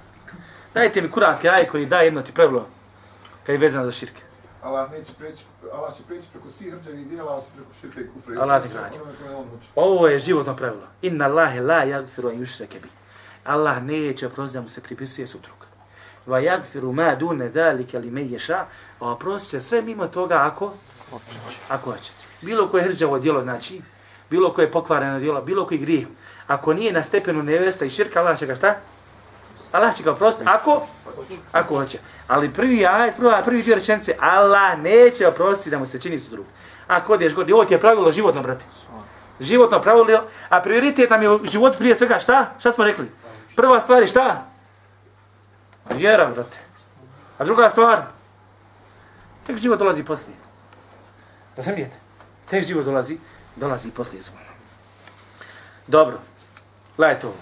Dajte mi kuranski aj koji daje jedno ti pravilo kad je vezano za širke.
Allah neće preći, Allah će preći preko svih hrđanih dijela, osim preko širka i kufra.
Allah ti građa.
Uči.
Ovo je životno pravilo. Inna Allahe la yagfiru an yushrake bi. Allah neće oprostiti da mu se pripisuje sutrug. Va yagfiru ma dune dalike li meješa, yasha. A oprost će sve mimo toga ako ako hoće. Bilo koje hrđavo djelo znači, bilo koje pokvareno djelo, bilo koji grijeh. Ako nije na stepenu nevesta i širka, Allah će ga šta? Allah će ga oprostiti. Ako? Ako hoće. Ali prvi ajet, prva, prvi dio rečenice, Allah neće oprostiti da mu se čini sutrug. Ako odeš god, ovo ti je pravilo životno, brate. Životno pravilo, a prioritet nam je život prije svega šta? Šta smo rekli? Prva stvar je šta? Vjera, brate. A druga stvar? Tek život dolazi poslije. Da sam vidjeti. Tek život dolazi, dolazi poslije zvona. Dobro. Gledajte ovo.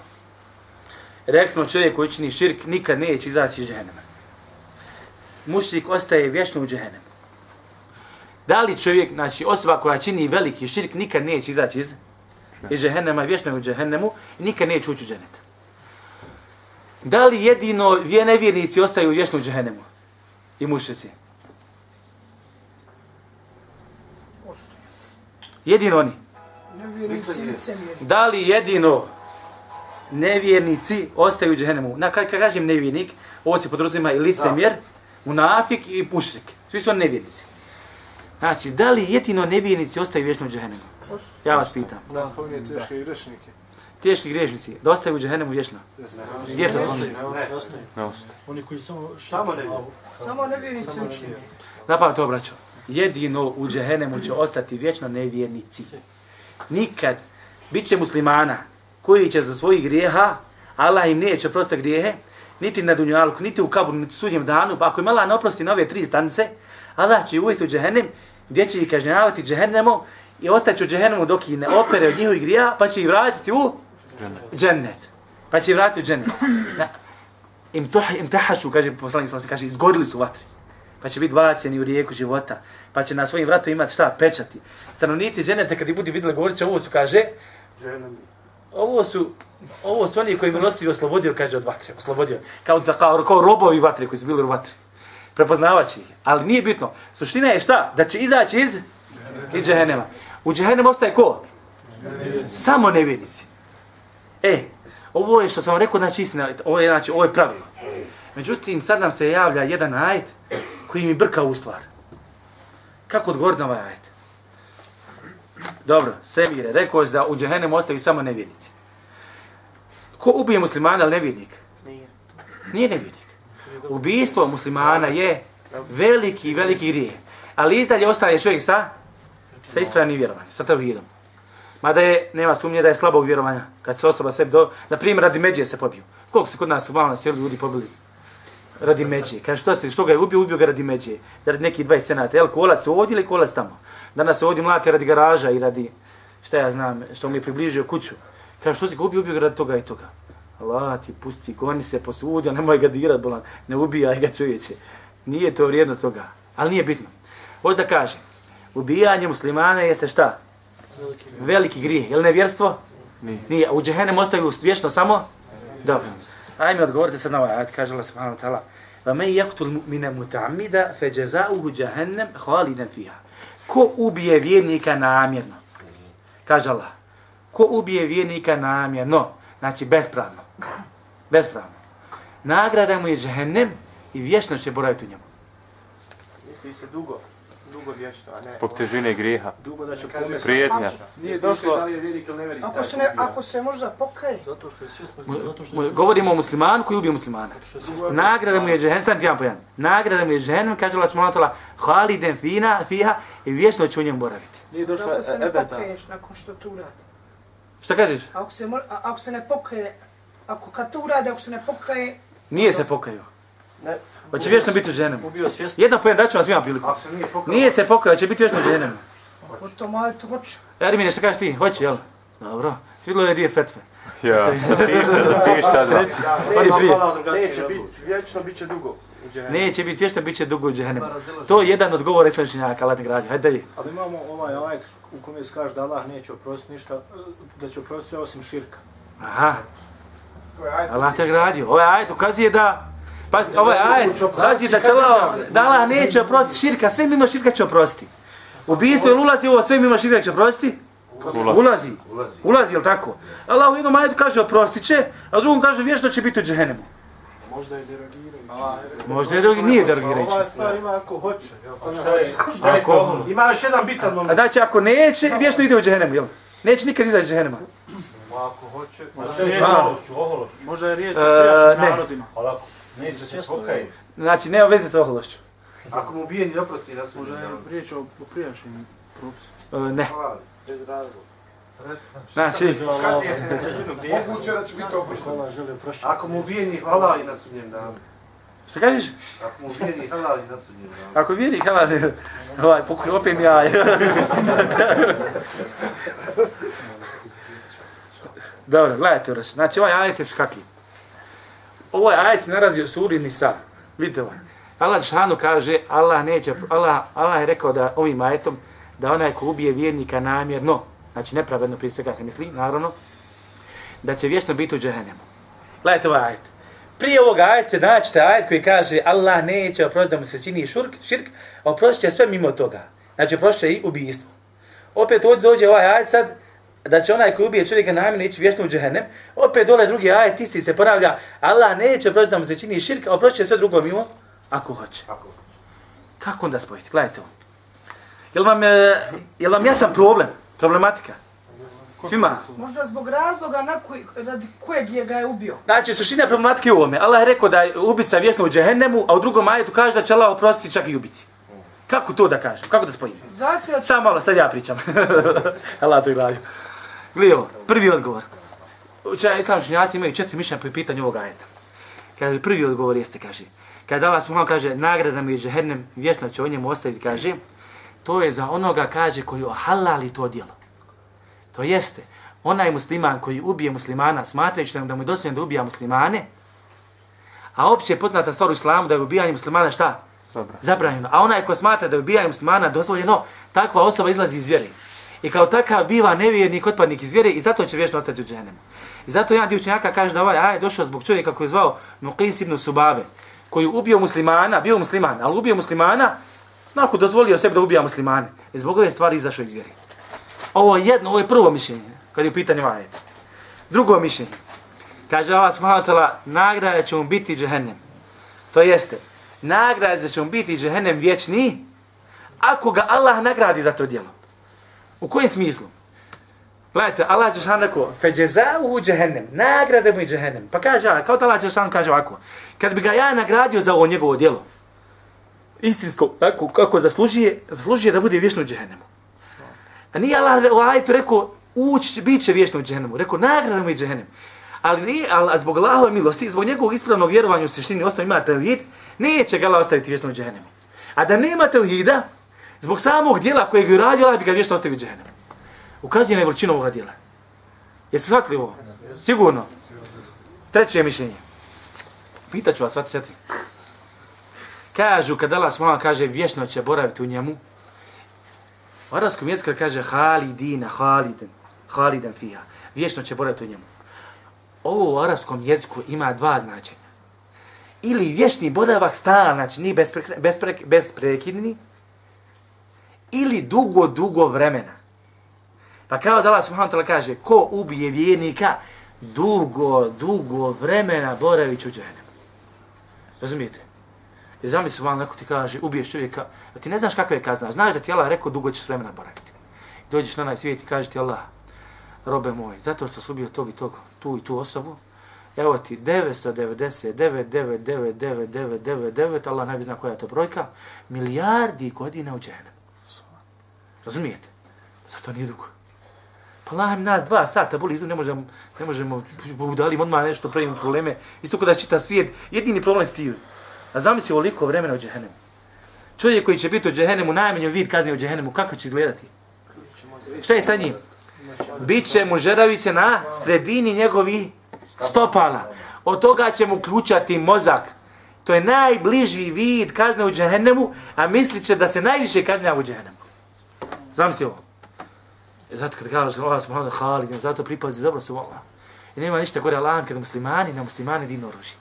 Rekli smo čovjek koji čini širk nikad neće izaći iz džehennema. Mušrik ostaje vječno u džehennemu. Da li čovjek, znači osoba koja čini veliki širk nikad neće izaći iz, iz džehennema, vječno je u džehennemu i nikad neće ući u dženet. Da li jedino vje nevjernici ostaju u džehennemu? I mušrici?
Ostaje.
Jedino oni.
Nevjernici, licemjeri.
Da li jedino nevjernici ostaju u džehennemu? Na kad, kažem nevjernik, ovo se podrazumijeva i licemjer, munafik i mušrik. Svi su oni nevjernici. Znači, da li jedino nevjernici ostaju u džehennemu?
Ostaje.
Ja vas pitam.
Da spominje teške i rešnike.
Teški griješnici, da ostaju u džehennemu vječno? Gdje je to spominje?
Ne ostaje.
Oni koji samo
Tamo ne
Samo nevjernici, licemjeri.
Zapamte to, braćo. Jedino u džehennemu će ostati vječno nevjernici. Nikad bit će muslimana koji će za svojih grijeha, Allah im neće oprostiti grijehe, niti na dunjalku, niti u kaburu, niti sudnjem danu, pa ako im Allah ne oprosti na ove tri stanice, Allah će uvesti u džehennem, gdje će ih kažnjavati džehennemom i ostaće u džehennemu dok ih ne opere od njihovih grija, pa će ih vratiti u džennet. Pa će vratiti u džennet. Na, im, to, im tahašu, kaže poslanik se kaže, izgorili su vatri. Pa će biti baceni u rijeku života. Pa će na svojim vratu imati šta? Pečati. Stanovnici dženneta kad ih budi vidjeli govorit će, ovo su, kaže, ovo su ovo su oni koji milostivi oslobodio, kaže, od vatre. Oslobodio. Kao, da, kao, kao robovi vatre koji su bili u vatri. Prepoznavaći ih. Ali nije bitno. Suština je šta? Da će izaći iz, iz džehennema. U džehennemu ostaje ko? Samo nevjernici. E, ovo je što sam rekao, znači istina, ovo je, znači, ovo je pravilo. Međutim, sad nam se javlja jedan ajet koji mi brka u stvar. Kako odgovoriti na ovaj ajet? Dobro, Semire, rekao je da u džehennemu ostaju samo nevjernici. Ko ubije muslimana, ali nevjernik?
Nije.
Nije nevjernik. Ubijstvo muslimana je veliki, veliki grije. Ali i dalje ostaje čovjek sa, sa ispravnim vjerovanjem, sa tevhidom. Mada je, nema sumnje da je slabog vjerovanja, kad se osoba sebi do... Na primjer, radi međe se pobiju. Koliko se kod nas u na selu ljudi pobili? Radi međe. Kaže, što, se, što ga je ubio? Ubio ga radi međe. Radi neki 20 senata. Jel, kolac ovdje ili kolac tamo? Danas se ovdje mlate radi garaža i radi, šta ja znam, što mi je približio kuću. Kaže, što si ga ubio? Ubio ga radi toga i toga. Allah ti pusti, goni se posudio, nemoj ga dirat, bolan, ne ubijaj ga čovječe. Nije to vrijedno toga, ali nije bitno. Hoće da kaže, ubijanje muslimana jeste šta? Veliki grijeh. Je li nevjerstvo?
Nije.
Nije. U džehennem ostaju vječno samo? Dobro. Ajme odgovorite sad na ovaj ajat, kaže Allah subhanahu wa ta'ala. وَمَنْ يَقْتُلْ مُؤْمِنَ مُتَعْمِدَ فَجَزَاؤُهُ جَهَنَّمْ خَالِدًا فِيهَا Ko ubije vjernika namjerno? Kaže Allah. Ko ubije vjernika namjerno? Znači bespravno. Bespravno. Nagrada mu je džehennem i vječno će boraviti u njemu.
Misli se dugo, dugo vječno, a ne...
Zbog težine grijeha.
Dugo da će pomesti.
Prijetnja.
Nije došlo...
Da li je vjernik ili nevjernik?
Ako se, ne, ako se možda pokaje,
Zato što je sve
Mu- Govorimo o muslimanu koji ubije muslimana. Nagrada mu je džehennem, sam ti jedan pojan. Nagrada mu je džehennem, kaže Allah subhanahu wa ta'ala, haliden fina, fiha i vječno će u njemu boraviti.
Nije
ako se ne
ebeta.
pokaješ nakon što to uradi.
Šta kažeš?
Ako se, ako se ne pokaje, ako kad to uradi, ako se ne pokaje,
Nije se pokajao.
Ne.
Hoće vječno biti u džehennemu.
Ubio svjesno.
Jedan pojan daću vam svima priliku.
Ako se nije pokao...
Nije se pokajao, će biti vječno u džehennemu.
po tom ajetu hoće.
Ermine, šta kažeš ti? Hoće, jel? Dobro. Svidlo je dvije fetve.
Ja, zapišta, zapišta dva.
Reci, oni prije.
Neće biti, vječno bit će dugo.
Neće biti vječno, bit će dugo u džehennemu. To je jedan od govora islamčenjaka, Allah te građe. Hajde dalje.
Ali imamo ovaj ajet u kome se kaže da Allah neće oprostiti ništa, da će oprostiti osim širka.
Aha,
To je ajto.
Allah te gradio. Ovaj ajet ukazuje da Pazite, ovaj ajet ukazuje da će Allah, da Allah neće oprostiti širka, sve mimo širka će oprostiti. Ubijstvo ili ulazi ovo, sve mimo širka će oprostiti?
Ulaz.
Ulazi. Ulazi, jel tako? Allah u jednom ajetu kaže oprostit će, a u drugom kaže vječno će biti u džehennemu.
Možda je derogirajući.
Možda je drugi, nije derogirajući.
Ova stvar ima ako hoće. jel?
Ako,
Ima još jedan bitan
a
moment.
znači ako neće, vječno ide u džehennemu, jel? Neće nikad izaći iz džehennema.
Ako hoće.
Je ohološću.
Možda je riječ
E,
o prijašnjim
ne.
narodima.
Neće se pokaj,
Znači, nema veze sa ohološću.
Ako mu ubijeni oprosti da su
Možda je riječ o, prijašnjim propisima.
E, ne.
Bez razloga.
Znači,
Moguće da će biti opušteno.
Oprošiti.
Ako mu ubijeni halali na sudnjem danu.
šta kažeš?
Ako mu ubijeni halali na sudnjem danu.
Ako vjeri, hala, ovaj, pokuj, opet mi jaj. Dobro, gledajte. Znači, ovaj ajet je škakljiv. Ovaj ajet se narazi u suri Nisa. Vidite ovaj. Allah Žešanu kaže, Allah neće, Allah, Allah je rekao da ovim ajetom, da onaj ko ubije vjernika namjerno, znači nepravedno prije svega se misli, naravno, da će vječno biti u džehennemu. Gledajte ovaj ajet. Prije ovog ajeta naćete ajet koji kaže Allah neće oprostiti da mu se čini širk, širk a oprostit će sve mimo toga. Znači oprostit će i ubijstvo. Opet ovdje dođe ovaj ajet sad da će onaj koji ubije čovjeka namjerno ići vječno u džehennem. Opet dole drugi ajet isti se ponavlja Allah neće oprostiti da mu se čini širk, a oprostit će sve drugo mimo ako hoće. Kako onda spojiti? Gledajte ovo. Jel vam, e, jel vam jasan problem? Problematika? Svima?
Možda zbog razloga na koji, radi kojeg je ga je ubio.
Znači, suština problematike je u ovome. Allah je rekao da je ubica vječno u džehennemu, a u drugom ajetu kaže da će Allah oprostiti čak i ubici. Kako to da kažem? Kako da spojim?
Zasvjet
Samo malo, sad ja pričam. Allah to je gladio. Gledaj ovo, prvi odgovor. učenja islamski učenjaci imaju četiri mišljenja po pitanju ovog ajeta. Kaže, prvi odgovor jeste, kaže, kada Allah subhanahu kaže, nagrada mi je džehennem, vječno će o njemu ostaviti, kaže, to je za onoga, kaže, koji ohalali to djelo. To jeste, onaj musliman koji ubije muslimana, smatrajući da mu je dosvijen da ubija muslimane, a opće je poznata stvar u islamu da je ubijanje muslimana šta? Zabranjeno. A onaj ko smatra da je ubijanje muslimana dozvoljeno, takva osoba izlazi iz vjere. I kao takav biva nevjernik, otpadnik iz vjere i zato će vječno ostati u dženemu. I zato jedan dio učenjaka kaže da ovaj aj došao zbog čovjeka koji je zvao Muqis ibn Subave, koji ubio muslimana, bio musliman, ali ubio muslimana, nakon dozvolio sebi da ubija muslimane. I zbog ove stvari izašao iz vjere. Ovo je jedno, ovo je prvo mišljenje, kad je u pitanju ovaj ajet. Drugo mišljenje. Kaže Allah subhanahu wa ta'ala, nagrada će mu biti džehennem. To jeste, nagrada će mu biti džehennem vječni, ako ga Allah nagradi za to djelo. U kojem smislu? Gledajte, Allah Đešan rekao, feđezauhu džehennem, nagrada mu je džehennem. Pa kaže, kao da Allah Đešan kaže ovako, kad bi ga ja nagradio za ovo njegovo djelo, istinsko, tako, kako zaslužuje, zaslužuje da bude vječno u džehennemu. A nije Allah u ajetu rekao, ući, bit će vječno u džehennemu. Rekao, nagrada mu je džehennem. Ali, nije, ali zbog Allahove milosti, zbog njegovog ispravnog vjerovanja u suštini, osnovu ima tevhid, neće ga Allah ostaviti vječno u džehennemu. A da nema tevhida, zbog samog dijela kojeg je uradila Allah bi ga vječno ostavio u. Ukazuje na veličinu ovoga dijela. Jeste shvatili ovo? Sigurno. Treće mišljenje. Pitaću vas, sva četiri. Kažu, kad Allah smola kaže vječno će boraviti u njemu, u arabskom jeziku kaže halidina, haliden, haliden fija. Vječno će boraviti u njemu. Ovo u arabskom jeziku ima dva značenja. Ili vječni boravak stalan, znači nije besprekidni, bespre, ili dugo, dugo vremena. Pa kao da Allah subhanahu ta'ala kaže, ko ubije vjernika, dugo, dugo vremena boravit će u džahennemu. Razumijete? I zamisli vam, neko ti kaže, ubiješ čovjeka, a ti ne znaš kakva je kazna. Znaš da ti Allah rekao, dugo ćeš vremena boraviti. Dođeš na onaj svijet i kaže ti Allah, robe moj, zato što si ubio tog i tog, tu i tu osobu, evo ti 999, 999, Allah ne bi zna koja je to brojka, milijardi godina u džahennemu. Razumijete? Zato nije dugo. Pa Allah nas dva sata boli izum, ne možemo, ne možemo, budali odmah nešto, pravimo probleme. Isto kada čita svijet, jedini problem je ti. A zamisli ovoliko vremena u džehennemu. Čovjek koji će biti u džehennemu, najmanju vid kazni u džehennemu, kako će gledati? Šta je sa njim? Biće mu žeravice na sredini njegovi stopala. Od toga će mu ključati mozak. To je najbliži vid kazne u džehennemu, a mislit će da se najviše kaznja u džehennemu. Zamisli ovo. E, zato kad kažeš Allah subhanahu wa ta'ala, zato pripazi dobro su Allah. I nema ništa gore Allahom kada muslimani na muslimani divno oružje.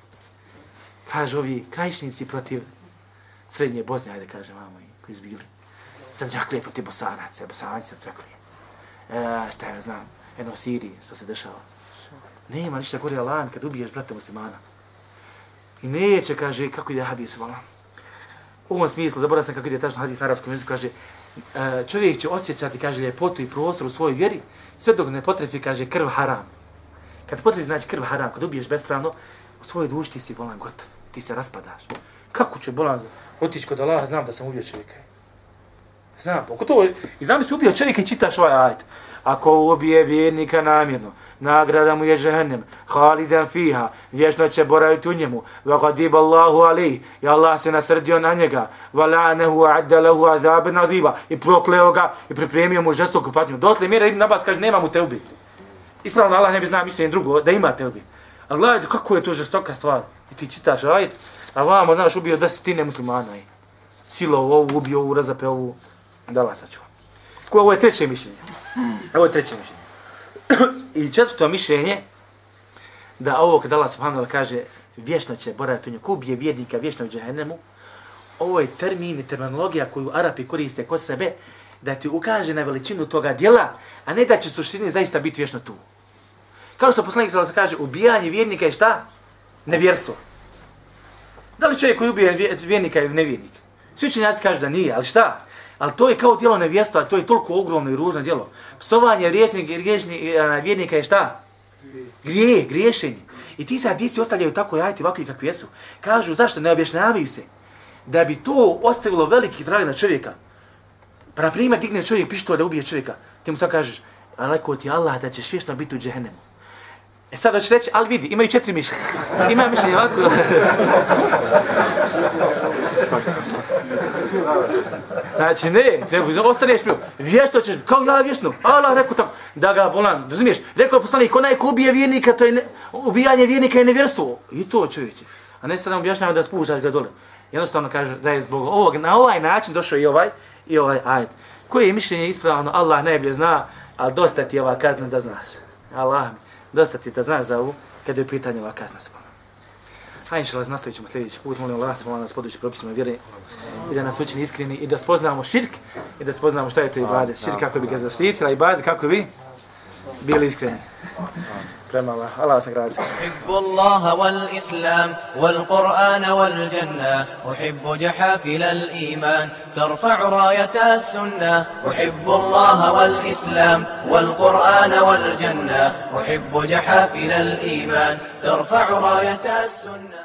Kažu ovi krajišnici protiv srednje Bosne, ajde kažem vamo, i koji izbili. Sanđaklije protiv Bosanaca, Bosanci sanđaklije. E, šta ja znam, eno Siriji, što se dešava. Nema ništa gore Allahom kad ubiješ brata muslimana. I neće, kaže, kako ide hadis, vala. U ovom smislu, zaboravio sam kako ide tačno hadis na arabskom jeziku, kaže, E, čovjek će osjećati, kaže, ljepotu i prostor u svojoj vjeri, sve dok ne potrefi, kaže, krv haram. Kad potrefi, znači krv haram, kad ubiješ bespravno, u svojoj duši ti si bolan gotov, ti se raspadaš. Kako će bolan otići kod Allaha, znam da sam ubio čovjeka. Znam, pogotovo, to, i znam da si ubio čovjeka i čitaš ovaj ajt. Ako ubije vjernika namjerno, nagrada mu je žehennem, halidan fiha, vječno će boraviti u njemu, va gadib Allahu alih, i Allah se nasrdio na njega, va la'nehu adda lahu azabe nadiba, i prokleo ga, i pripremio mu žestoku patnju. Dotle mjera Ibn Abbas kaže, nema mu te ubi. Ispravno Allah ne bi znao mišljenje drugo, da ima te ubi. Ali gledajte, kako je to žestoka stvar. I ti čitaš, ajde, a vamo, znaš, ubio desetine muslimana i silo ovu, ubio ovu, razape ovu, da Allah sačuva. Ko ovo je treće mišljenje? Ovo je treće mišljenje. I četvrto mišljenje, da ovo kada Allah subhanahu wa kaže vječno će boraviti u nju, ko ubije vjednika vječno u džahennemu, ovo je termin i terminologija koju Arapi koriste kod sebe, da ti ukaže na veličinu toga dijela, a ne da će suštini zaista biti vječno tu. Kao što poslanik sallallahu kaže, ubijanje vjernika je šta? Nevjerstvo. Da li čovjek koji ubije vjernika je nevjernik? Svi činjaci kažu da nije, ali šta? Ali to je kao djelo nevjestva, to je toliko ogromno i ružno djelo. Psovanje riječnika i e, vjernika je šta? Grije, griješenje. I ti sad isti ostavljaju tako jajti ovakvi kakvi jesu. Kažu, zašto ne objašnjavaju se? Da bi to ostavilo veliki trag na čovjeka. Pa na primjer, digne čovjek pištol da ubije čovjeka. Ti mu sad kažeš, aleko ti Allah da ćeš vječno biti u džehennemu. E sad hoćeš reći, ali vidi, imaju četiri mišljenja. Ima mišljenje ovako. Znači, ne, ne ostaneš prvo. Vješto ćeš, kao ja vještno. Allah rekao tako, da ga bolan, razumiješ? Rekao je poslanik, onaj ko ubije vjernika, to je ne, ubijanje vjernika je nevjerstvo. I to čovječe. A ne sad nam objašnjava da spuštaš ga dole. Jednostavno kaže da je zbog ovog, na ovaj način došao i ovaj, i ovaj ajet. Koje je mišljenje ispravno, Allah najbolje zna, ali dosta ti je ova kazna da znaš. Allah mi, dosta ti da znaš za ovu, kada je pitanje ova kazna Hajde, inšalas, nastavit ćemo sljedeći put. Molim Allah, molim nas podući propisima vjere i da nas učini iskreni i da spoznamo širk i da spoznamo šta je to ibadet. Širk kako bi ga zaštitila, ibadet kako bi bili iskreni. Prema Allah. Allah vas nagradi.
أحب الله والإسلام والقرآن والجنة أحب جحافل الإيمان ترفع راية السنة أحب الله والإسلام والقرآن والجنة أحب جحافل الإيمان ترفع راية السنة